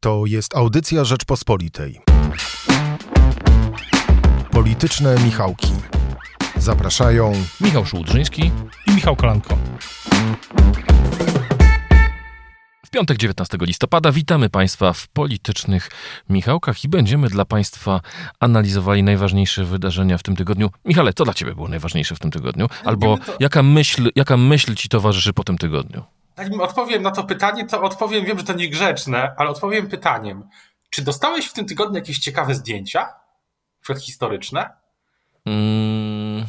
To jest audycja Rzeczpospolitej. Polityczne Michałki. Zapraszają Michał Szułdrzyński i Michał Kolanko. W piątek 19 listopada witamy Państwa w politycznych Michałkach i będziemy dla Państwa analizowali najważniejsze wydarzenia w tym tygodniu. Michale, co dla Ciebie było najważniejsze w tym tygodniu? Albo jaka myśl, jaka myśl Ci towarzyszy po tym tygodniu? Zanim odpowiem na to pytanie, to odpowiem, wiem, że to niegrzeczne, ale odpowiem pytaniem. Czy dostałeś w tym tygodniu jakieś ciekawe zdjęcia? Przedhistoryczne? Mm,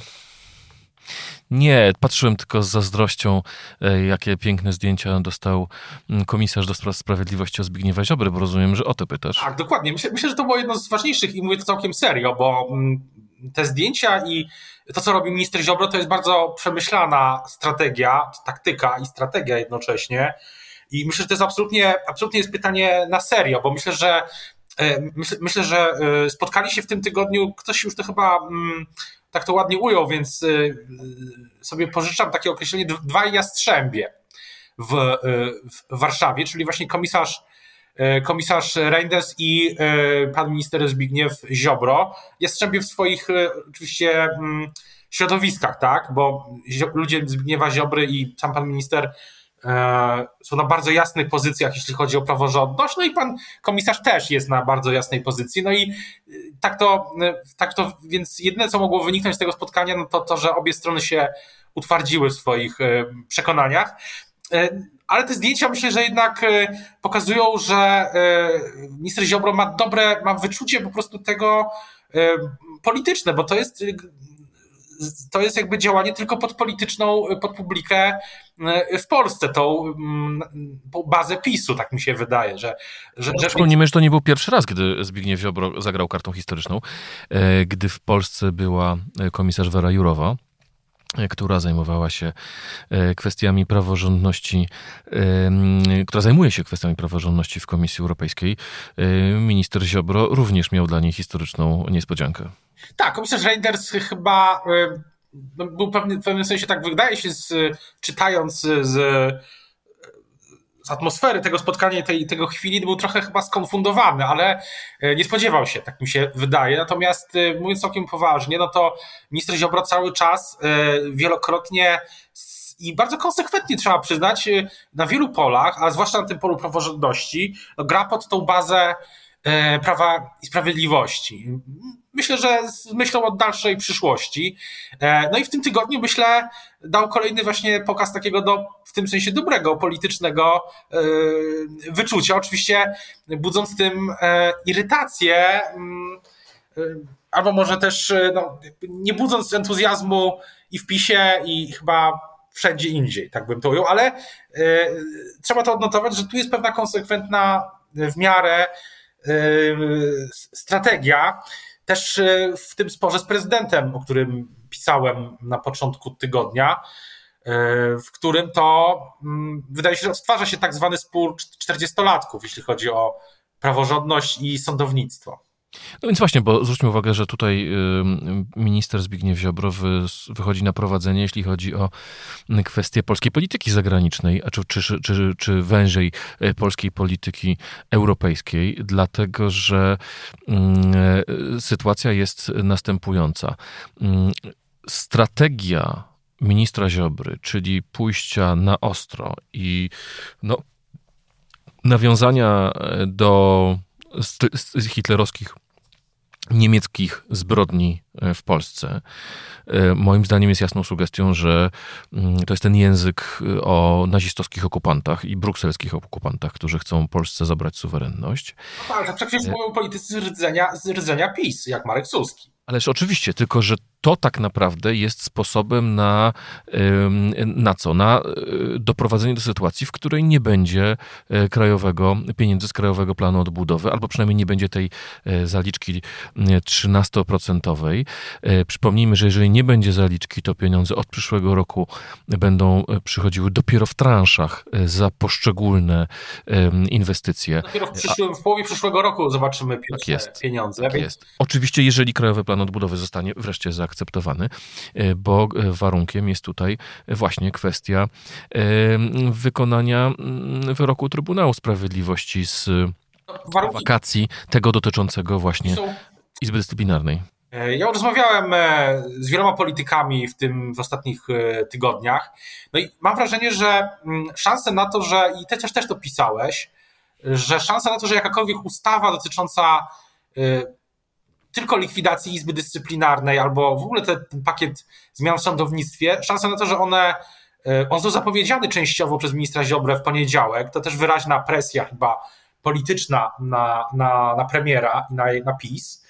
nie, patrzyłem tylko z zazdrością, e, jakie piękne zdjęcia dostał mm, komisarz do spraw sprawiedliwości o Zbigniewa Ziobry, bo rozumiem, że o to pytasz. Tak, dokładnie. Myślę, myślę, że to było jedno z ważniejszych i mówię to całkiem serio, bo mm, te zdjęcia i to, co robi minister Ziobro, to jest bardzo przemyślana strategia, taktyka i strategia jednocześnie. I myślę, że to jest absolutnie, absolutnie jest pytanie na serio, bo myślę, że e, myślę, że e, spotkali się w tym tygodniu, ktoś już to chyba mm, tak to ładnie ujął, więc e, sobie pożyczam takie określenie dwaj jastrzębie w, w Warszawie, czyli właśnie komisarz komisarz Reinders i pan minister Zbigniew Ziobro. Jastrzębie w swoich oczywiście mm, środowiskach, tak? Bo ludzie Zbigniewa Ziobry i sam pan minister są na bardzo jasnych pozycjach, jeśli chodzi o praworządność, no i pan komisarz też jest na bardzo jasnej pozycji. No i tak to, tak to więc jedyne, co mogło wyniknąć z tego spotkania, no to to, że obie strony się utwardziły w swoich przekonaniach. Ale te zdjęcia myślę, że jednak pokazują, że minister Ziobro ma dobre, ma wyczucie po prostu tego polityczne, bo to jest to jest jakby działanie tylko pod polityczną, pod publikę e, w Polsce, tą mm, bazę PiSu, tak mi się wydaje, że... że, że... Przypomnijmy, że to nie był pierwszy raz, gdy Zbigniew Ziobro zagrał kartą historyczną, e, gdy w Polsce była e, komisarz Wera Jurowa, która zajmowała się kwestiami praworządności, która zajmuje się kwestiami praworządności w Komisji Europejskiej. Minister Ziobro również miał dla niej historyczną niespodziankę. Tak, komisarz Reinders chyba no, był pewny, w pewnym sensie, tak wydaje się, z, czytając z atmosfery tego spotkania, tej, tego chwili, był trochę chyba skonfundowany, ale y, nie spodziewał się, tak mi się wydaje. Natomiast y, mówiąc całkiem poważnie, no to minister Ziobro cały czas wielokrotnie i bardzo konsekwentnie trzeba przyznać, na wielu polach, a zwłaszcza na tym polu praworządności, no, gra pod tą bazę Prawa i Sprawiedliwości myślę, że z myślą o dalszej przyszłości. E, no i w tym tygodniu, myślę, dał kolejny właśnie pokaz takiego do, w tym sensie dobrego, politycznego e, wyczucia. Oczywiście budząc tym e, irytację, albo może też no, nie budząc entuzjazmu i w PiSie, i chyba wszędzie indziej, tak bym to ujął, ale trzeba to odnotować, że tu jest pewna konsekwentna w miarę strategia, też e, w tym sporze z prezydentem, o którym pisałem na początku tygodnia, e, w którym to mm, wydaje się, że odtwarza się tak zwany spór 40-latków, jeśli chodzi o praworządność i sądownictwo. No więc właśnie, bo zwróćmy uwagę, że tutaj minister Zbigniew Ziobro wychodzi na prowadzenie, jeśli chodzi o kwestie polskiej polityki zagranicznej, a czy, czy, czy, czy wężej e, polskiej polityki europejskiej, dlatego że sytuacja jest następująca. Strategia ministra Ziobry, czyli pójścia na ostro i no, nawiązania e, do hitlerowskich niemieckich zbrodni e, w Polsce. E, moim zdaniem jest jasną sugestią, że mm, to jest ten język e, o nazistowskich okupantach i brukselskich okupantach, którzy chcą Polsce zabrać suwerenność. No tak, to przecież mówią politycy z rdzenia, z rdzenia PiS, jak Marek Suski. Ależ oczywiście, tylko że to tak naprawdę jest sposobem na, na co? Na e, doprowadzenie do sytuacji, w której nie będzie e, krajowego, pieniędzy z Krajowego Planu Odbudowy, albo przynajmniej nie będzie tej e, zaliczki 13%. Przypomnijmy, że jeżeli nie będzie zaliczki, to pieniądze od przyszłego roku będą przychodziły dopiero w transzach za poszczególne inwestycje. Dopiero w, przyszłym, w połowie przyszłego roku zobaczymy tak jest, pieniądze. Tak jest. Oczywiście, jeżeli Krajowy Plan Odbudowy zostanie wreszcie za zaakceptowany, e, bo e, warunkiem jest tutaj właśnie kwestia e, wykonania mm, wyroku Trybunału Sprawiedliwości z warunki... wakacji tego dotyczącego właśnie. Izby Dyscyplinarnej. Ja rozmawiałem z wieloma politykami w tym w ostatnich tygodniach. No i mam wrażenie, że mm, szanse na to, że i ty też też to pisałeś, że szanse na to, że jakakolwiek ustawa dotycząca tylko likwidacji Izby Dyscyplinarnej albo w ogóle ten, ten pakiet zmian w sądownictwie, szanse na to, że one on został zapowiedziany częściowo przez ministra Ziobrę w poniedziałek. To też wyraźna presja chyba polityczna na, na, na premiera i na, na PiS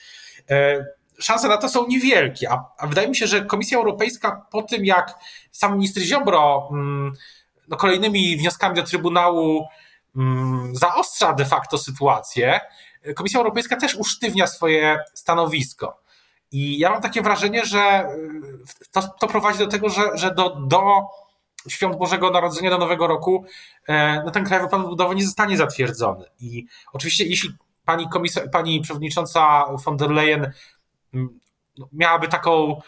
szanse na to są niewielkie. A, a, wydaje mi się, że Komisja Europejska po tym, jak sam minister Ziobro mm, no, kolejnymi wnioskami do Trybunału mm, zaostrza de facto sytuację, Komisja Europejska też usztywnia swoje stanowisko. I ja mam takie wrażenie, że y, to, to prowadzi do tego, że, że do, do świąt Bożego Narodzenia, do Nowego Roku, e, no ten Krajowy Plan Budowy nie zostanie zatwierdzony. I oczywiście, jeśli pani, komisa- pani przewodnicząca von der Leyen no, miałaby taką,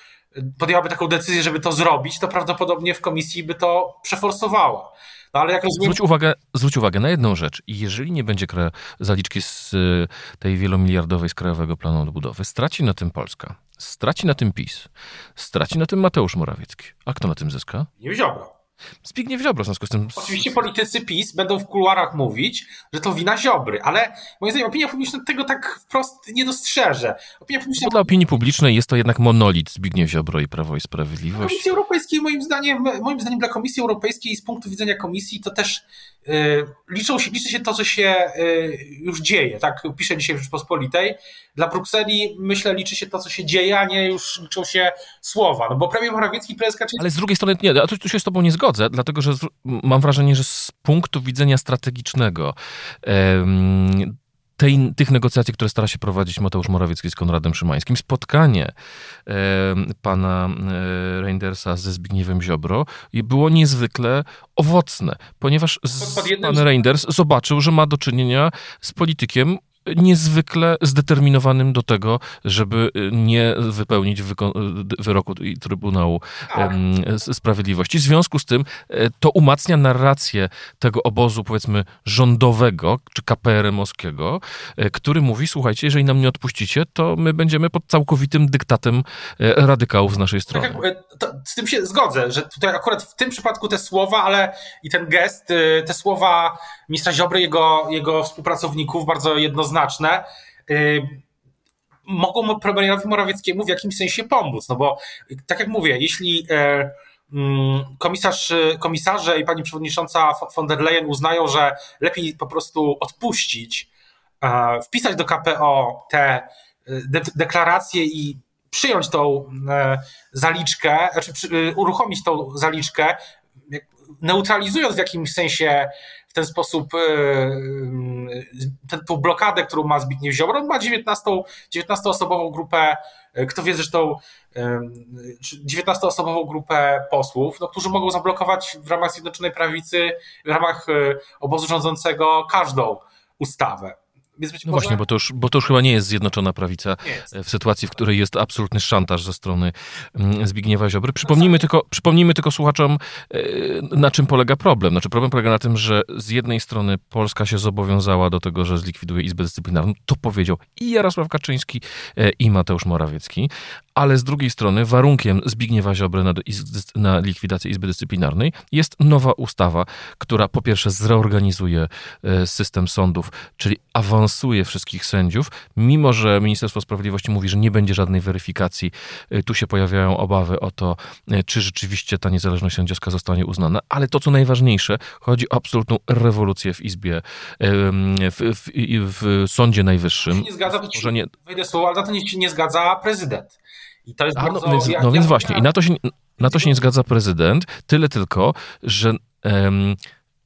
podjęłaby taką decyzję, żeby to zrobić, to prawdopodobnie w komisji by to przeforsowała. No, ale jak rozumiem... zwróć, uwagę, zwróć uwagę na jedną rzecz. Jeżeli nie będzie zaliczki z y, tej wielomiliardowej z Krajowego Planu Odbudowy, straci na tym Polska, straci na tym PiS, straci na tym Mateusz Morawiecki. A kto na tym zyska? Nie Ziobro. Zbigniew Ziobro w związku z tym. Oczywiście politycy PiS będą w kuluarach mówić, że to wina Ziobry, ale moim zdaniem opinia publiczna tego tak wprost nie dostrzeże. Opinia publiczna... Dla opinii publicznej jest to jednak monolit Zbigniew Ziobro i Prawo i Sprawiedliwość. Komisji Europejskiej moim zdaniem, moim zdaniem dla Komisji Europejskiej z punktu widzenia Komisji to też yy, liczą się, liczy się to, co się yy, już dzieje. Tak pisze dzisiaj w Rzeczpospolitej. Dla Brukseli myślę liczy się to, co się dzieje, a nie już liczą się słowa. No bo premier Morawiecki, prezes Kaczyński... Ale z drugiej strony, nie, tu, tu się z tobą nie zgodzę zgodzę, dlatego że mam wrażenie, że z punktu widzenia strategicznego tej, tych negocjacji, które stara się prowadzić Mateusz Morawiecki z Konradem Szymańskim, spotkanie e, pana e, Reindersa ze Zbigniewem Ziobro było niezwykle owocne, ponieważ z, pan Reinders zobaczył, że ma do czynienia z politykiem niezwykle zdeterminowanym do tego, żeby y, nie wypełnić y, wyroku Trybunału tak. Sprawiedliwości. W związku z tym e, to umacnia narrację tego obozu, powiedzmy, rządowego czy KPRM-owskiego, e, który mówi, słuchajcie, jeżeli nam nie odpuścicie, to my będziemy pod całkowitym dyktatem e, radykałów z naszej strony. Tak, z tym się zgodzę, że tutaj akurat w tym przypadku te słowa, ale i ten gest, te słowa ministra Ziobry, jego, jego współpracowników bardzo jednoznaczne, yy, mogą premierowi Morawieckiemu w jakimś sensie pomóc. No bo tak jak mówię, jeśli e, mm, komisarz, komisarze i pani przewodnicząca von der Leyen uznają, że lepiej po prostu odpuścić, e, wpisać do KPO te de deklaracje i przyjąć tą e, zaliczkę, znaczy uruchomić tą zaliczkę, neutralizując w jakimś sensie w ten sposób e, tę blokadę, którą ma Zbigniew Ziobro, on ma 19, 19-osobową grupę, e, kto wie zresztą, 19-osobową grupę posłów, no, którzy mogą zablokować w ramach Zjednoczonej Prawicy, w ramach e, obozu rządzącego każdą ustawę. Więc być no może... właśnie, bo to, już, bo to już chyba nie jest Zjednoczona Prawica w sytuacji, w której jest absolutny szantaż ze strony mm, Zbigniewa Ziobry. Przypomnijmy tylko, przypomnijmy tylko słuchaczom, e, na czym polega problem. Znaczy problem polega na tym, że z jednej strony Polska się zobowiązała do tego, że zlikwiduje Izbę Dyscyplinarną. To powiedział i Jarosław Kaczyński, e, i Mateusz Morawiecki, ale z drugiej strony warunkiem Zbigniewa Ziobry na, na likwidację Izby Dyscyplinarnej jest nowa ustawa, która po pierwsze zreorganizuje e, system sądów, czyli awansuje wszystkich sędziów, mimo że Ministerstwo Sprawiedliwości mówi, że nie będzie żadnej weryfikacji. E, tu się pojawiają obawy o to, e, czy rzeczywiście ta niezależność sędziowska zostanie uznana, ale to, co najważniejsze, chodzi o absolutną rewolucję w Izbie, w, w, w Sądzie Najwyższym. To nie zgadza, Stworzenie... wejdę słowo, ale to nie, nie zgadza prezydent. I to jest A, no, bardzo, no, więc, no więc właśnie, i na to, się, na to się nie zgadza prezydent, tyle tylko, że um,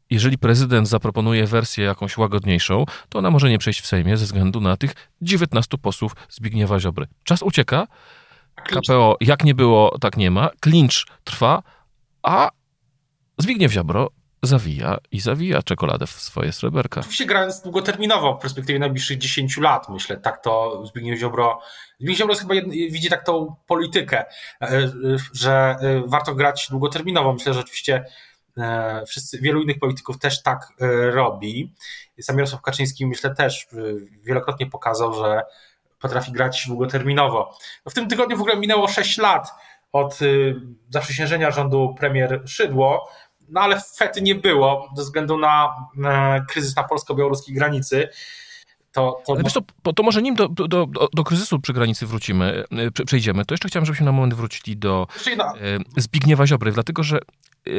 jeżeli prezydent zaproponuje wersję jakąś łagodniejszą, to ona może nie przejść w Sejmie ze względu na tych 19 posłów Zbigniewa Ziobry. Czas ucieka, KPO jak nie było, tak nie ma, klincz trwa, a Zbigniew Ziobro zawija i zawija czekoladę w swoje sreberka. Oczywiście grając długoterminowo, w perspektywie najbliższych 10 lat, myślę, tak to Zbigniew Ziobro, Zbigniew Ziobro chyba widzi tak tą politykę, e, że e, warto grać długoterminowo. Myślę, że oczywiście wszyscy, wielu innych polityków też tak robi. Sam Jarosław Kaczyński myślę też wielokrotnie pokazał, że potrafi grać długoterminowo. No w tym tygodniu w ogóle minęło 6 lat od zaprzysiężenia rządu premier Szydło, no ale fety nie było ze względu na kryzys na polsko-białoruskiej granicy. To, to... Ale wiesz, to, to może nim do, do, do, do, kryzysu przy granicy wrócimy, e, przejdziemy. To jeszcze chciałem, żebyśmy na moment wrócili do e, Zbigniewa Ziobry, dlatego że e,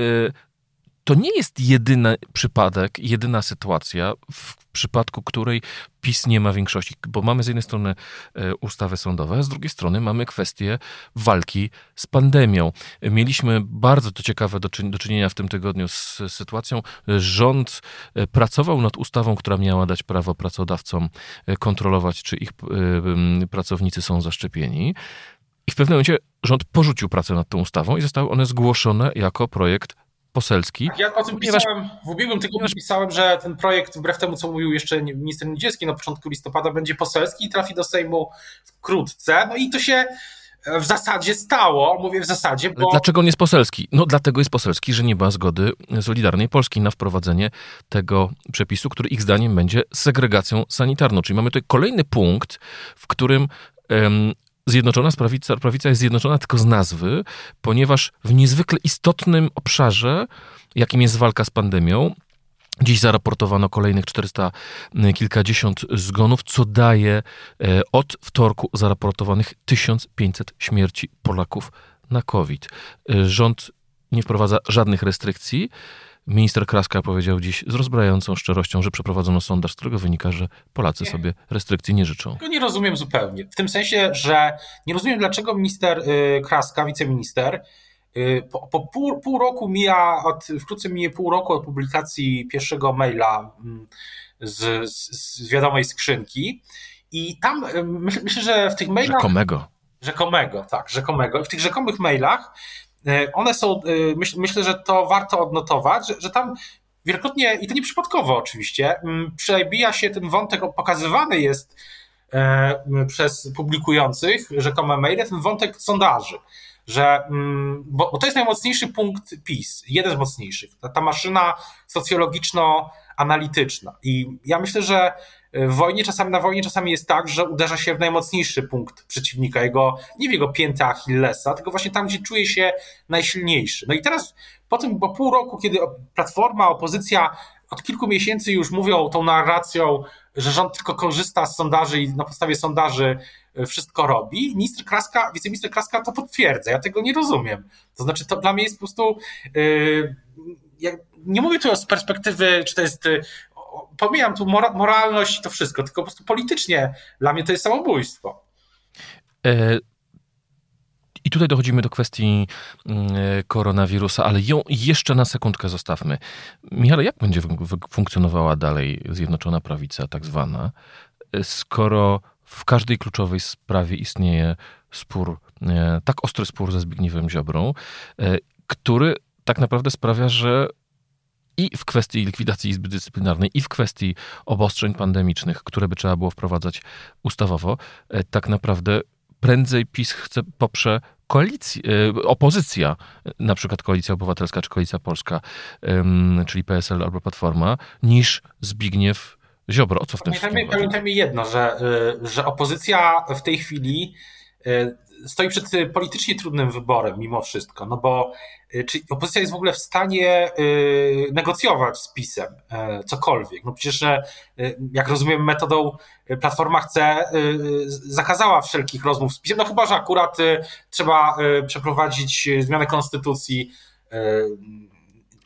to nie jest jedyny przypadek, jedyna sytuacja, w przypadku której PiS nie ma większości, bo mamy z jednej strony e, ustawy sądowe, a z drugiej strony mamy kwestię walki z pandemią. Mieliśmy bardzo to ciekawe do, do czynienia w tym tygodniu z sytuacją. Rząd e, pracował nad ustawą, która miała dać prawo pracodawcom e, kontrolować, czy ich pracownicy są zaszczepieni. I w pewnym momencie rząd porzucił pracę nad tą ustawą i zostały one zgłoszone jako projekt poselski. Ja o tym ponieważ, pisałem, w ubiegłym tygodniu ponieważ... pisałem, że ten projekt, wbrew temu, co mówił jeszcze minister Niedzielski na początku listopada, będzie poselski i trafi do Sejmu wkrótce. No i to się w zasadzie stało, mówię w zasadzie, bo... Dlaczego on jest poselski? No dlatego jest poselski, że nie ma zgody Solidarnej Polski na wprowadzenie tego przepisu, który ich zdaniem będzie segregacją sanitarną. Czyli mamy tutaj kolejny punkt, w którym Zjednoczona Prawica, prawica jest zjednoczona tylko z nazwy, ponieważ w niezwykle istotnym obszarze, jakim jest walka z pandemią, Dziś zaraportowano kolejnych 400 kilkadziesiąt zgonów, co daje e, od wtorku zaraportowanych 1500 śmierci Polaków na COVID. E, rząd nie wprowadza żadnych restrykcji. Minister Kraska powiedział dziś z rozbrajającą szczerością, że przeprowadzono sondaż, z którego wynika, że Polacy nie. sobie restrykcji nie życzą. Tego nie rozumiem zupełnie. W tym sensie, że nie rozumiem, dlaczego minister y, Kraska, wiceminister, y, po, po pół, pół, roku mija, od, wkrótce minie pół roku od publikacji pierwszego maila mm, z, z, z wiadomej skrzynki i tam y, myślę, że w tych mailach... Rzekomego. Rzekomego, tak, rzekomego. W tych rzekomych mailach one są, e, myśl, myślę, że to warto odnotować, że, że tam wielokrotnie, i to nieprzypadkowo oczywiście, przebija się ten wątek, pokazywany jest e, przez publikujących rzekome maile, ten wątek sondaży że, bo, bo, to jest najmocniejszy punkt PiS, jeden z mocniejszych, ta, ta maszyna socjologiczno-analityczna. I ja myślę, że w wojnie czasami, na wojnie czasami jest tak, że uderza się w najmocniejszy punkt przeciwnika, jego, nie w jego piętę Achillesa, tylko właśnie tam, gdzie czuje się najsilniejszy. No i teraz po tym, po pół roku, kiedy Platforma, opozycja od kilku miesięcy już mówią tą narracją, że rząd tylko korzysta z sondaży i na podstawie sondaży e, wszystko robi. Minister Kraska, wiceminister Kraska to potwierdza. Ja tego nie rozumiem. To znaczy, to dla mnie jest po prostu. Yy, nie mówię tu z perspektywy, czy to jest pomijam tu moralność i to wszystko, tylko po prostu politycznie dla mnie to jest samobójstwo. E, I tutaj dochodzimy do kwestii mm, koronawirusa, ale ją jeszcze na sekundkę zostawmy. Michał, jak będzie funkcjonowała dalej Zjednoczona Prawica, tak zwana, e, skoro w każdej kluczowej sprawie istnieje spór, e, tak ostry spór ze Zbigniewem Ziobrą, który tak naprawdę sprawia, że i w kwestii likwidacji Izby Dyscyplinarnej, i w kwestii obostrzeń pandemicznych, które by trzeba było wprowadzać ustawowo, e, tak naprawdę prędzej PiS chce poprze koalicji, e, opozycja, na przykład Koalicja Obywatelska czy Koalicja Polska, czyli PSL albo Platforma, niż Zbigniew Ziobro. O co w tym Pamiętajmy, pamiętajmy jedno, że, e, że opozycja w tej chwili stoi przed politycznie trudnym wyborem mimo wszystko, no bo y, czy opozycja jest w ogóle w stanie y, negocjować z PiSem e, cokolwiek? No przecież, y, jak rozumiem, metodą Platforma chce, zakazała wszelkich rozmów z PiSem, no chyba, że akurat trzeba przeprowadzić zmianę konstytucji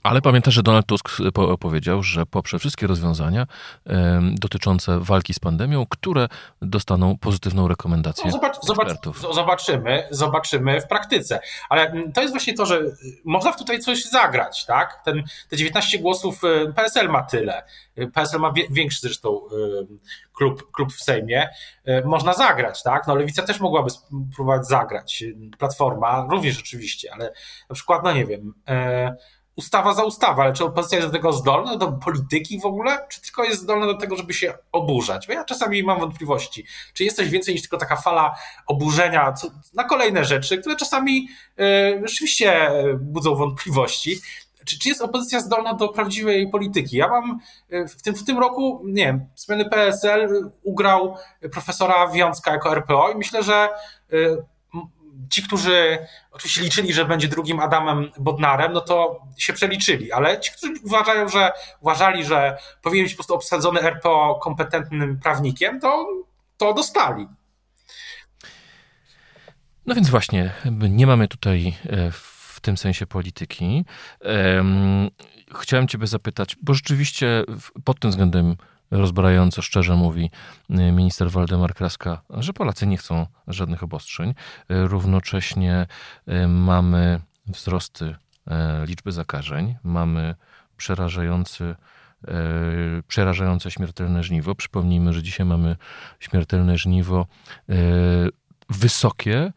ale pamiętasz, że Donald Tusk powiedział, że poprze wszystkie rozwiązania dotyczące walki z pandemią, które dostaną pozytywną rekomendację no, zobacz, ekspertów. zobaczymy, zobaczymy w praktyce. Ale mm, to jest właśnie to, że y, można tutaj coś zagrać, tak? Ten, te 19 głosów y, PSL ma tyle. Y, PSL ma większy zresztą klub, klub w Sejmie. Można zagrać, tak? No Lewica też mogłaby spróbować zagrać. Platforma również oczywiście, ale na przykład, no nie wiem ustawa za ustawą, ale czy opozycja jest do tego zdolna, do polityki w ogóle, czy tylko jest zdolna do tego, żeby się oburzać? Bo ja czasami mam wątpliwości, czy jest coś więcej niż tylko taka fala oburzenia na kolejne rzeczy, które czasami y, rzeczywiście budzą wątpliwości. czy, czy jest opozycja zdolna do prawdziwej polityki? Ja mam w tym, w tym roku, nie wiem, zmiany PSL ugrał profesora Wiązka jako RPO i myślę, że ci, którzy oczywiście liczyli, że będzie drugim Adamem Bodnarem, no to się przeliczyli, ale ci, którzy uważają, że uważali, że powinien być po prostu obsadzony RPO kompetentnym prawnikiem, to, to dostali. No więc właśnie, nie mamy tutaj e, w tym sensie polityki. Chciałem Ciebie zapytać, bo rzeczywiście pod tym względem rozbrajająco szczerze mówi y, minister Waldemar Kraska, że Polacy nie chcą żadnych obostrzeń. Y, równocześnie y, mamy wzrosty liczby zakażeń, mamy przerażający przerażające śmiertelne żniwo. Przypomnijmy, że dzisiaj mamy śmiertelne żniwo wysokie,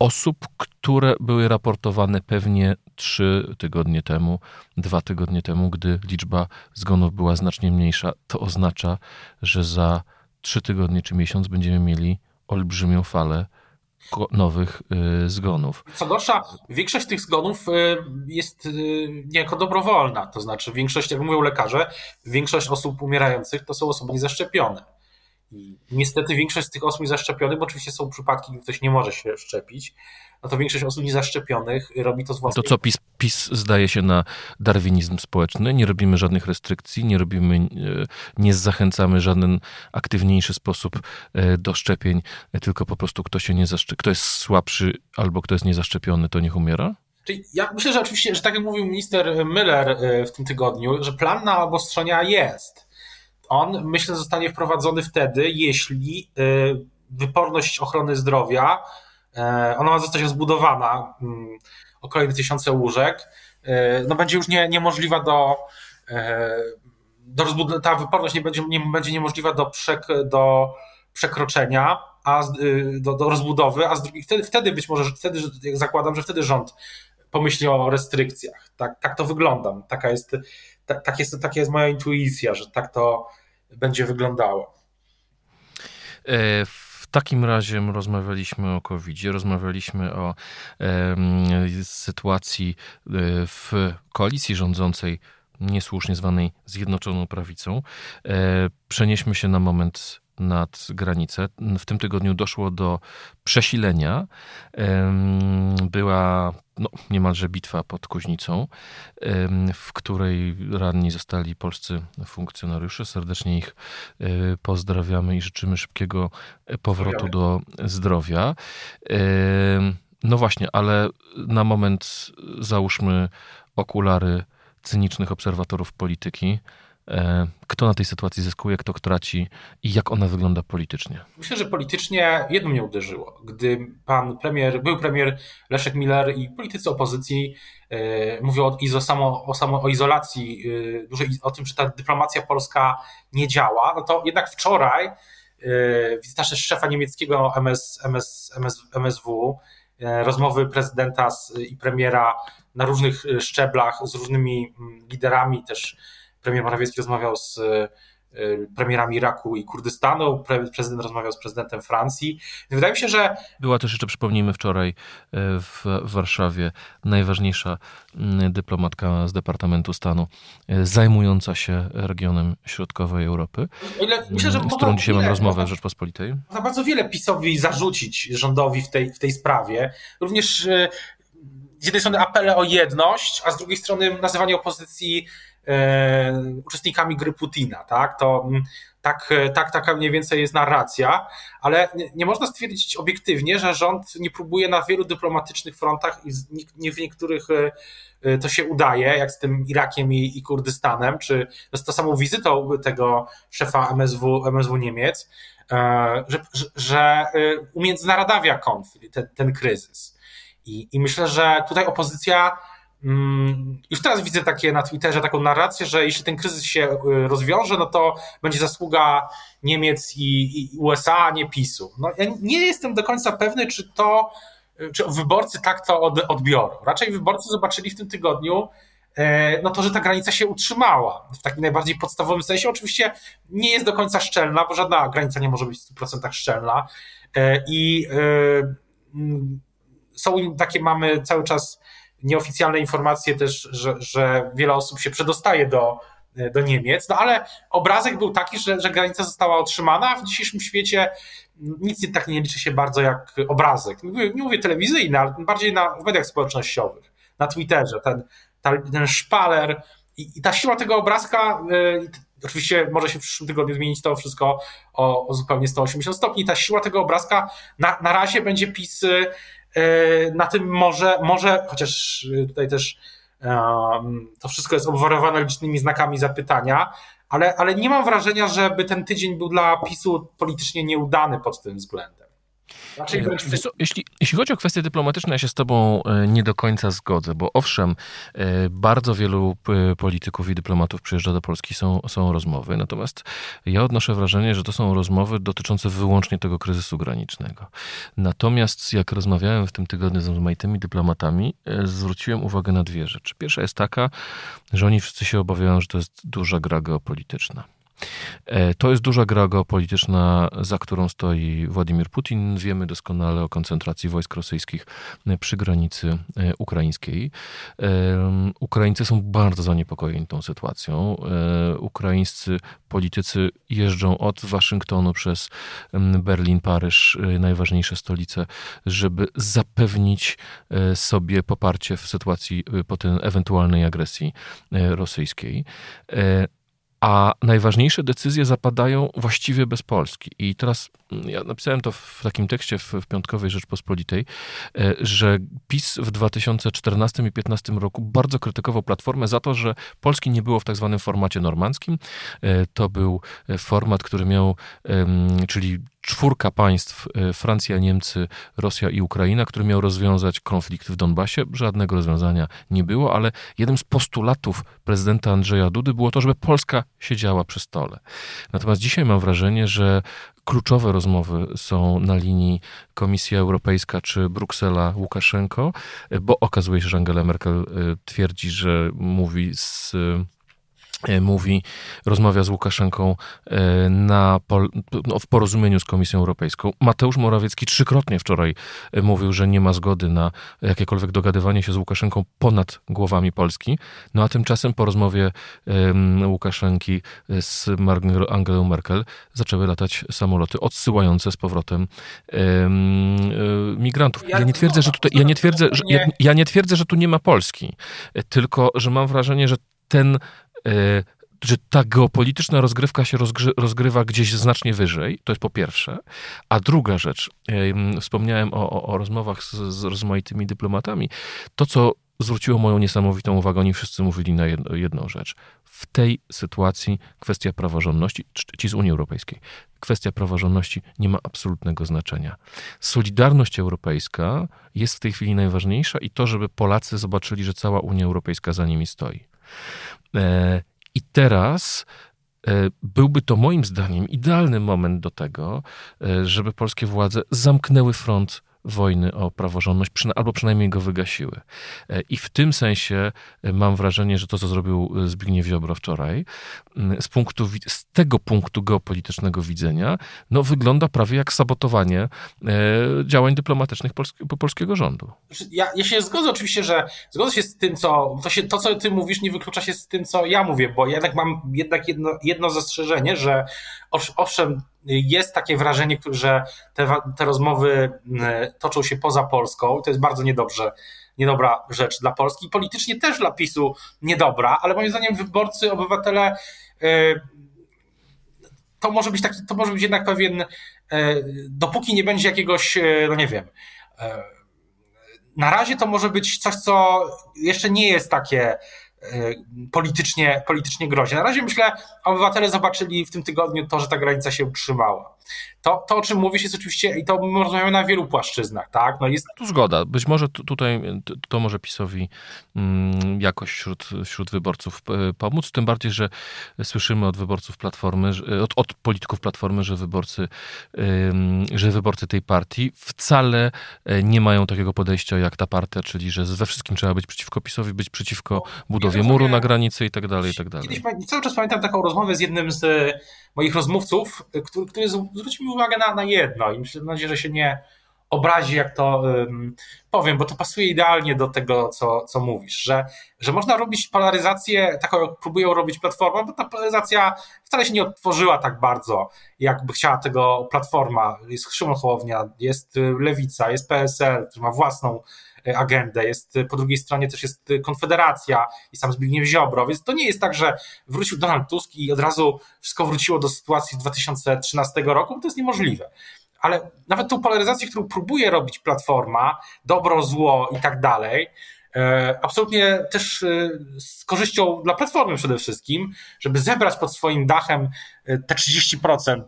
osób, które były raportowane pewnie trzy tygodnie temu, dwa tygodnie temu, gdy liczba zgonów była znacznie mniejsza. To oznacza, że za trzy tygodnie czy miesiąc będziemy mieli olbrzymią falę nowych y, zgonów. Co gorsza, większość tych zgonów y, jest y, niejako dobrowolna, to znaczy większość, jak mówią lekarze, większość osób umierających to są osoby niezaszczepione. I niestety większość z tych osób niezaszczepionych, bo oczywiście są przypadki, gdy ktoś nie może się szczepić, no to większość osób niezaszczepionych robi to z własnej... To co, PiS, PiS zdaje się na darwinizm społeczny, nie robimy żadnych restrykcji, nie robimy, e, nie zachęcamy żaden aktywniejszy sposób e, do szczepień, tylko po prostu kto się nie zaszczepi, kto jest słabszy albo kto jest niezaszczepiony, to niech umiera? Czyli ja myślę, że oczywiście, że tak jak mówił minister Miller e, w tym tygodniu, że plan na obostrzenia jest on, myślę, zostanie wprowadzony wtedy, jeśli y, wyporność ochrony zdrowia, e, ona ma zostać rozbudowana mm, o kolejne tysiące łóżek, e, no będzie już nie, niemożliwa do, do rozbud- ta wyporność nie będzie, nie, będzie niemożliwa do, przek, do przekroczenia, a y, do, do rozbudowy, a z drugiej, wtedy, wtedy być może, wtedy zakładam, że wtedy rząd pomyśli o restrykcjach. Tak, tak to wygląda. Taka jest, tak, tak jest, taka jest moja intuicja, że tak to, będzie wyglądało. E, w takim razie rozmawialiśmy o covid rozmawialiśmy o e, sytuacji w koalicji rządzącej, niesłusznie zwanej Zjednoczoną Prawicą. E, przenieśmy się na moment nad granicę. W tym tygodniu doszło do przesilenia. Była no, niemalże bitwa pod Kuźnicą, w której ranni zostali polscy funkcjonariusze. Serdecznie ich e, pozdrawiamy i życzymy szybkiego powrotu do zdrowia. No właśnie, ale na moment załóżmy okulary cynicznych obserwatorów polityki. E, kto na tej sytuacji zyskuje, kto traci i jak ona wygląda politycznie? Myślę, że politycznie jedno mnie uderzyło. Gdy pan premier, był premier Leszek Miller i politycy opozycji e, mówią o, samo, o, samo, o izolacji, e, o tym, że ta dyplomacja polska nie działa, no to jednak wczoraj e, wizyta szefa niemieckiego MS, MS, MS, MSW, e, rozmowy prezydenta i premiera na różnych szczeblach z różnymi mm, liderami też premier Morawiecki rozmawiał z e, premierami Iraku i Kurdystanu, prezydent rozmawiał z prezydentem Francji. Wydaje mi się, że. Była też jeszcze, przypomnijmy, wczoraj e, w Warszawie najważniejsza dyplomatka z Departamentu Stanu e, zajmująca się regionem środkowej Europy, myślę, że z którą dzisiaj mam rozmowę w Rzeczpospolitej. Można bardzo wiele PiSowi zarzucić rządowi w tej, w tej sprawie. Również z jednej strony apele o jedność, a z drugiej strony nazywanie opozycji uczestnikami gry Putina, tak? To mm, tak, tak, taka mniej więcej jest narracja, ale nie, można stwierdzić obiektywnie, że rząd nie próbuje na wielu dyplomatycznych frontach i nie w niektórych e, e, to się udaje, jak z tym Irakiem i, i Kurdystanem, czy z tą samą wizytą tego szefa MSW, MSW Niemiec, że, że, że umiędzynaradawia konflikt, ten, ten kryzys. I, I myślę, że tutaj opozycja już teraz widzę takie na Twitterze taką narrację, że jeśli ten kryzys się y, rozwiąże, no to będzie zasługa Niemiec i, i USA, a nie PiSu. No, ja nie jestem do końca pewny, czy to, y, czy wyborcy tak to od, odbiorą. Raczej wyborcy zobaczyli w tym tygodniu, e, no to, że ta granica się utrzymała w takim najbardziej podstawowym sensie. Oczywiście nie jest do końca szczelna, bo żadna granica nie może być w 100% szczelna. E, I e, mm, są takie, mamy cały czas nieoficjalne informacje też, że, że wiele osób się przedostaje do, do Niemiec, no ale obrazek był taki, że, że granica została otrzymana, a w dzisiejszym świecie nic nie, tak nie liczy się bardzo jak obrazek. Nie mówię, nie mówię telewizyjny, ale bardziej na, w mediach społecznościowych, na Twitterze, ten, ten szpaler i, i ta siła tego obrazka, yy, oczywiście może się w przyszłym tygodniu zmienić to wszystko o, o zupełnie 180 stopni, ta siła tego obrazka na, na razie będzie PiS na tym może, może, chociaż tutaj też to wszystko jest obwarowane licznymi znakami zapytania, ale, ale nie mam wrażenia, żeby ten tydzień był dla PiSu politycznie nieudany pod tym względem. Raczej wręcz... jeśli, jeśli chodzi o kwestie dyplomatyczne, ja się z Tobą e, nie do końca zgodzę, bo owszem, e, bardzo wielu polityków i dyplomatów przyjeżdża do Polski, są, są rozmowy, natomiast ja odnoszę wrażenie, że to są rozmowy dotyczące wyłącznie tego kryzysu granicznego. Natomiast jak rozmawiałem w tym tygodniu z rozmaitymi dyplomatami, e, zwróciłem uwagę na dwie rzeczy. Pierwsza jest taka, że oni wszyscy się obawiają, że to jest duża gra geopolityczna. E, to jest duża gra geopolityczna, za którą stoi Władimir Putin. Wiemy doskonale o koncentracji wojsk rosyjskich e, przy granicy e, ukraińskiej. Ukraińcy są bardzo zaniepokojeni tą sytuacją. Ukraińscy politycy jeżdżą od Waszyngtonu przez Berlin, Paryż, najważniejsze stolice, żeby zapewnić sobie poparcie w sytuacji po tej ewentualnej agresji rosyjskiej a najważniejsze decyzje zapadają właściwie bez Polski. I teraz ja napisałem to w takim tekście w, w Piątkowej Rzeczpospolitej, e, że PiS w 2014 i 2015 roku bardzo krytykował Platformę za to, że Polski nie było w tak zwanym formacie normandzkim. E, to był e, format, który miał, czyli czwórka państw, Francja, Niemcy, Rosja i Ukraina, który miał rozwiązać konflikt w Donbasie. Żadnego rozwiązania nie było, ale jednym z postulatów prezydenta Andrzeja Dudy było to, żeby Polska siedziała przy stole. Natomiast dzisiaj mam wrażenie, że kluczowe rozmowy są na linii Komisja Europejska czy Bruksela Łukaszenko, bo okazuje się, że Angela Merkel e, twierdzi, że mówi z mówi, rozmawia z Łukaszenką e, na, no, w porozumieniu z Komisją Europejską. Mateusz Morawiecki trzykrotnie wczoraj e, mówił, że nie ma zgody na jakiekolwiek dogadywanie się z Łukaszenką ponad głowami Polski. No a tymczasem po rozmowie Łukaszenki z Angelą Merkel zaczęły latać samoloty odsyłające z powrotem migrantów. Ja nie twierdzę, że tutaj, ja nie twierdzę, że, ja, ja nie twierdzę, że tu nie ma Polski, tylko że mam wrażenie, że ten E, że ta geopolityczna rozgrywka się rozgrywa gdzieś znacznie wyżej, to jest po pierwsze. A druga rzecz, wspomniałem o, o, o rozmowach z, z rozmaitymi dyplomatami. To, co zwróciło moją niesamowitą uwagę, oni wszyscy mówili na jedno, jedną rzecz. W tej sytuacji kwestia praworządności, ci z Unii Europejskiej, kwestia praworządności nie ma absolutnego znaczenia. Solidarność europejska jest w tej chwili najważniejsza i to, żeby Polacy zobaczyli, że cała Unia Europejska za nimi stoi. E, I teraz e, byłby to moim zdaniem idealny moment do tego, e, żeby polskie władze zamknęły front wojny o praworządność, albo przynajmniej go wygasiły. E, I w tym sensie e, mam wrażenie, że to, co zrobił e, Zbigniew Ziobro wczoraj, z, punktu, z tego punktu geopolitycznego widzenia, no, wygląda prawie jak sabotowanie działań dyplomatycznych polskiego rządu. Znaczy, ja, ja się zgodzę oczywiście, że zgodzę się z tym, co to, się, to, co ty mówisz, nie wyklucza się z tym, co ja mówię, bo jednak mam jednak jedno, jedno zastrzeżenie, że owszem, jest takie wrażenie, że te, te rozmowy mm, toczą się poza Polską i to jest bardzo niedobrze, niedobra rzecz dla Polski. Politycznie też dla PiSu niedobra, ale moim zdaniem wyborcy, obywatele y, to może być taki, to może być jednak pewien, y, dopóki nie będzie jakiegoś, y, no nie wiem, na razie to może być coś, co jeszcze nie jest takie politycznie, politycznie groźne. Na razie myślę, obywatele zobaczyli w tym tygodniu to, że ta granica się utrzymała. To, to o czym mówisz, jest oczywiście, i to my rozmawiamy na wielu płaszczyznach, tak? No jest... Tu zgoda. Być może tutaj to może PiSowi mm, jakoś wśród, wśród wyborców e, pomóc, tym bardziej, że słyszymy od wyborców Platformy, od, od polityków Platformy, że wyborcy, że wyborcy tej partii wcale e, nie mają takiego podejścia jak ta partia, czyli że we wszystkim trzeba być przeciwko PiSowi, być przeciwko budowie muru na granicy i tak dalej, i tak dalej. Kiedyś, cały czas pamiętam taką rozmowę z jednym z moich rozmówców, który, który zwrócił mi uwagę na, na jedno i mam nadzieję, że się nie obrazi, jak to um, powiem, bo to pasuje idealnie do tego, co, co mówisz, że, że można robić polaryzację taką, jak próbują robić Platforma, bo ta polaryzacja wcale się nie otworzyła tak bardzo, jakby chciała tego Platforma. Jest Szymon Hołownia, jest Lewica, jest PSL, który ma własną E, agendę, jest po drugiej stronie też jest Konfederacja i sam Zbigniew Ziobro, więc to nie jest tak, że wrócił Donald Tusk i od razu wszystko wróciło do sytuacji z 2013 roku, bo to jest niemożliwe. Ale nawet tą polaryzację, którą próbuje robić Platforma, dobro, zło i tak dalej, e, absolutnie też e, z korzyścią dla Platformy przede wszystkim, żeby zebrać pod swoim dachem te 30%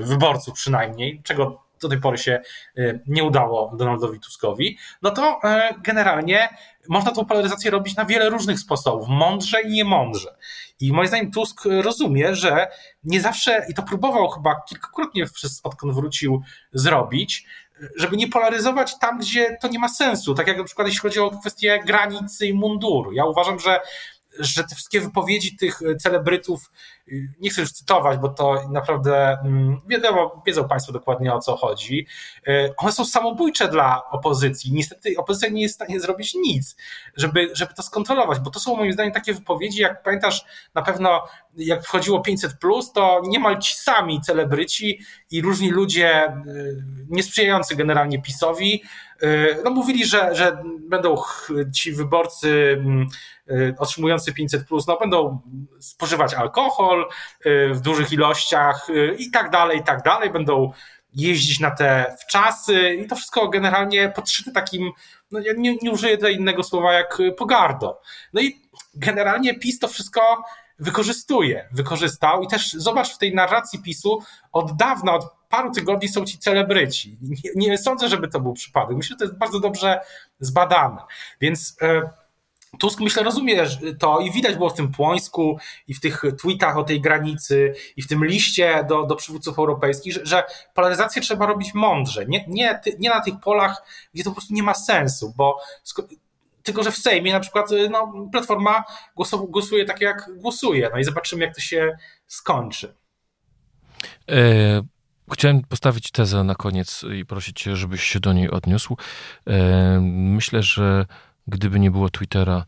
wyborców przynajmniej, czego do tej pory się y, nie udało Donaldowi Tuskowi, no to y, generalnie można tą polaryzację robić na wiele różnych sposobów, mądrze i niemądrze. I moim zdaniem Tusk rozumie, że nie zawsze, i to próbował chyba kilkakrotnie, odkąd wrócił, zrobić, żeby nie polaryzować tam, gdzie to nie ma sensu. Tak jak na przykład jeśli chodzi o kwestię granicy i munduru. Ja uważam, że że te wszystkie wypowiedzi tych celebrytów nie chcę już cytować, bo to naprawdę mm, wiadomo, wiedzą Państwo dokładnie o co chodzi. E, one są samobójcze dla opozycji. Niestety opozycja nie jest w stanie zrobić nic, żeby, żeby to skontrolować, bo to są moim zdaniem takie wypowiedzi, jak pamiętasz na pewno jak wchodziło 500, to niemal ci sami celebryci i różni ludzie e, niesprzyjający generalnie PiSowi, e, no mówili, że, że będą ci wyborcy mm, otrzymujący 500, no będą spożywać alkohol, Y, w dużych ilościach y, i tak dalej, i tak dalej. Będą jeździć na te wczasy i to wszystko generalnie podszyte takim, no ja nie, nie użyję tutaj innego słowa jak pogardo. No i generalnie PiS to wszystko wykorzystuje, wykorzystał i też zobacz w tej narracji PiSu od dawna, od paru tygodni są ci celebryci. Nie, nie sądzę, żeby to był przypadek. Myślę, że to jest bardzo dobrze zbadane. Więc yy, Tusk myślę rozumie to i widać było w tym Płońsku i w tych tweetach o tej granicy i w tym liście do, do przywódców europejskich, że, że polaryzację trzeba robić mądrze, nie, nie, nie na tych polach, gdzie to po prostu nie ma sensu, bo tylko, że w Sejmie na przykład no, Platforma głosuje tak, jak głosuje. No i zobaczymy, jak to się skończy. E, chciałem postawić tezę na koniec i prosić cię, żebyś się do niej odniósł. E, myślę, że Gdyby nie było Twittera,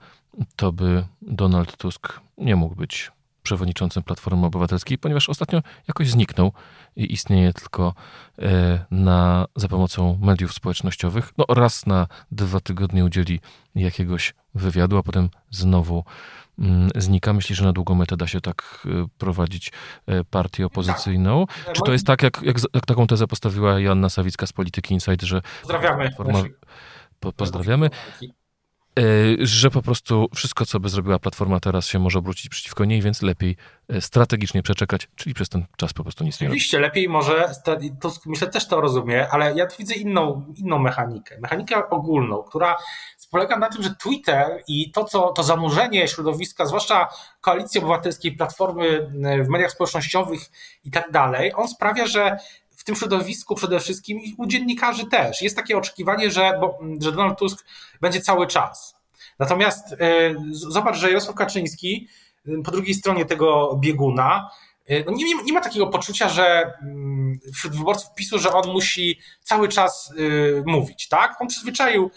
to by Donald Tusk nie mógł być przewodniczącym Platformy Obywatelskiej, ponieważ ostatnio jakoś zniknął i istnieje tylko e, na, za pomocą mediów społecznościowych. No, raz na dwa tygodnie udzieli jakiegoś wywiadu, a potem znowu mm, znika. Myśli, że na długą metę da się tak e, prowadzić e, partię opozycyjną. Tak. Czy to jest tak, jak, jak, jak, taką tezę postawiła Joanna Sawicka z Polityki Insight, że... Pozdrawiamy. Platforma, po, pozdrawiamy. Y, że po prostu wszystko, co by zrobiła Platforma teraz się może obrócić przeciwko niej, więc lepiej y, strategicznie przeczekać, czyli przez ten czas po prostu nic nie Oczywiście, lepiej może, to myślę też to rozumie, ale ja tu widzę inną, inną mechanikę, mechanikę ogólną, która polega na tym, że Twitter i to, co, to zanurzenie środowiska, zwłaszcza koalicji obywatelskiej, platformy y, w mediach społecznościowych i tak dalej, on sprawia, że w tym środowisku przede wszystkim i u dziennikarzy też. Jest takie oczekiwanie, że, bo, że Donald Tusk będzie cały czas. Natomiast y, zobacz, że Jarosław Kaczyński y, po drugiej stronie tego bieguna y, no nie, nie, ma takiego poczucia, że mm, wśród wyborców PiSu, że on musi cały czas mówić, tak? On przyzwyczaił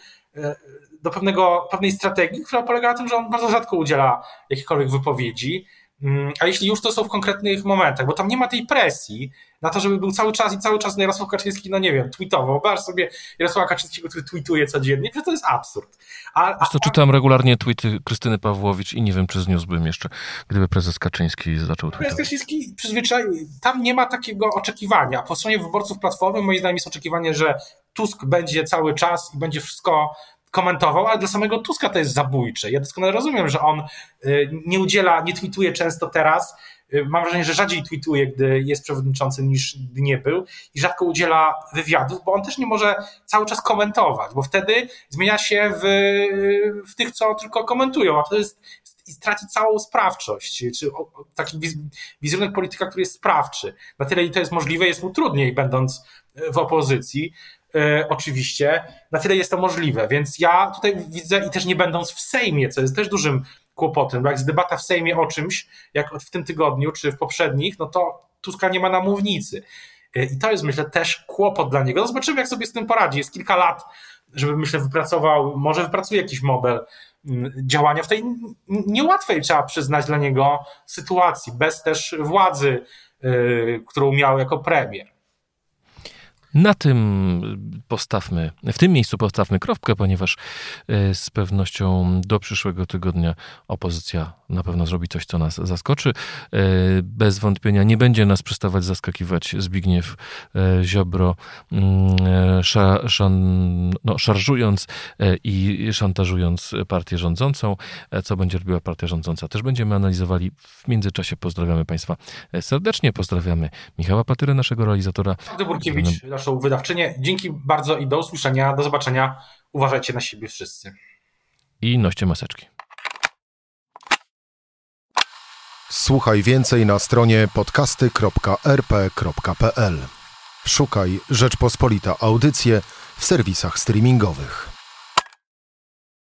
do pewnego, pewnej strategii, która polega na tym, że on bardzo rzadko udziela jakichkolwiek wypowiedzi, mm, a jeśli już, to są w konkretnych momentach, bo tam nie ma tej presji, na to, żeby był cały czas i cały czas Jarosław Kaczyński, no nie wiem, tweetował. Wyobraź sobie Jarosława Kaczyńskiego, który tweetuje codziennie, przecież to jest absurd. A, a, to czytam regularnie tweety Krystyny Pawłowicz i nie wiem, czy zniósłbym jeszcze, gdyby prezes Kaczyński zaczął tweetować. Prezes Kaczyński przyzwyczaił, tam nie ma takiego oczekiwania. Po stronie wyborców Platformy moim zdaniem jest oczekiwanie, że Tusk będzie cały czas i będzie wszystko komentował, ale dla samego Tuska to jest zabójcze. Ja doskonale rozumiem, że on y, nie udziela, nie tweetuje często teraz, mam wrażenie, że rzadziej tweetuje, gdy jest przewodniczącym niż gdy nie był i rzadko udziela wywiadów, bo on też nie może cały czas komentować, bo wtedy zmienia się w, w tych, co tylko komentują, a to jest i straci całą sprawczość, czy taki wizerunek polityka, który jest sprawczy. Na tyle, ile to jest możliwe, jest mu trudniej, będąc w opozycji, e, oczywiście, na tyle jest to możliwe. Więc ja tutaj widzę, i też nie będąc w Sejmie, co jest też dużym kłopotem, bo jak jest debata w Sejmie o czymś, jak w tym tygodniu czy w poprzednich, no to Tuska nie ma na mównicy. I to jest, myślę, też kłopot dla niego. No zobaczymy, jak sobie z tym poradzi. Jest kilka lat, żeby, myślę, wypracował, może wypracuje jakiś model mm, działania w tej niełatwej, trzeba przyznać, dla niego sytuacji, bez też władzy, którą miał jako premier. Na tym postawmy, w tym miejscu postawmy kropkę, ponieważ e, z pewnością do przyszłego tygodnia opozycja na pewno zrobi coś, co nas zaskoczy. E, bez wątpienia nie będzie nas przestawać zaskakiwać Zbigniew e, Ziobro, mm, szan, no, szarżując i szantażując partię rządzącą. Co będzie robiła partia rządząca? Też będziemy analizowali. W międzyczasie pozdrawiamy Państwa serdecznie. Pozdrawiamy Michała Patyrę, naszego realizatora. Burkiewicz, naszą wydawczynię. Dzięki bardzo i do usłyszenia, do zobaczenia. Uważajcie na siebie wszyscy. I noście maseczki. Słuchaj więcej na stronie podcasty.rp.pl. Szukaj Rzeczpospolita Audycje w serwisach streamingowych.